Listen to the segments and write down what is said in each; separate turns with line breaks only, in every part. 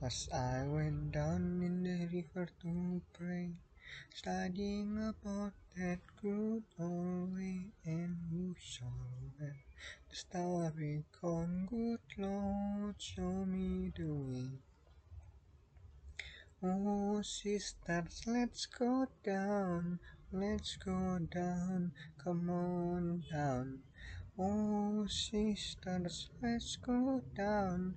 As I went down in the river to pray, studying about that good old way, and who the starry crown? Good Lord, show me the way. Oh, sisters, let's go down, let's go down, come on down. Oh, sisters, let's go down,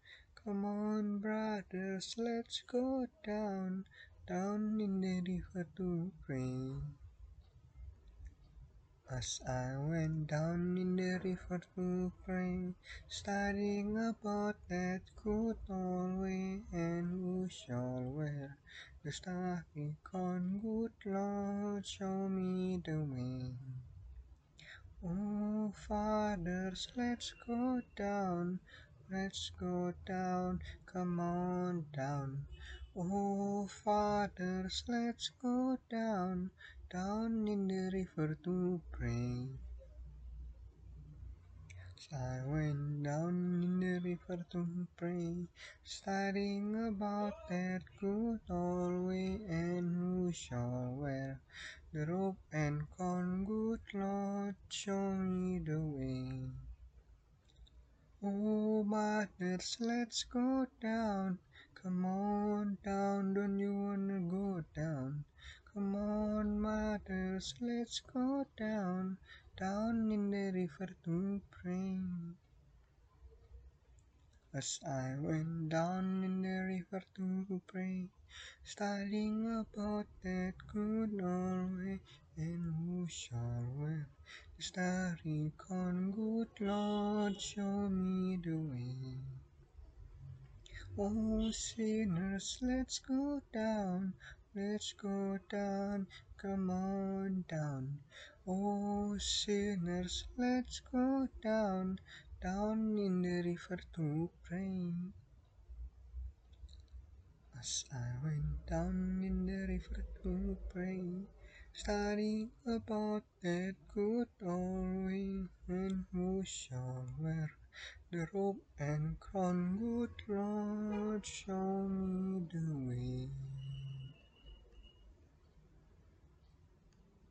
Come on, brothers, let's go down, down in the river to pray. As I went down in the river to pray, studying about that good old way, and who shall wear the starry crown? Good Lord, show me the way. Oh, fathers, let's go down, let's go down, come on down. Oh, fathers, let's go down, down in the river to pray. I went down in the river to pray, studying about that good old way, and who shall wear the rope and crown? Good Lord, show me the way. Oh, let's go down. Come on down, don't you wanna go down? Come on, mothers, let's go down, down in the river to pray. As I went down in the river to pray, studying about that good old way, and who shall wear the starry crown? Good Lord, show me the way. Oh, sinners, let's go down, let's go down, come on down. Oh, sinners, let's go down, down in the river to pray. As I went down in the river to pray, studying about that good old way, shall wear the robe and crown? Good Lord, show me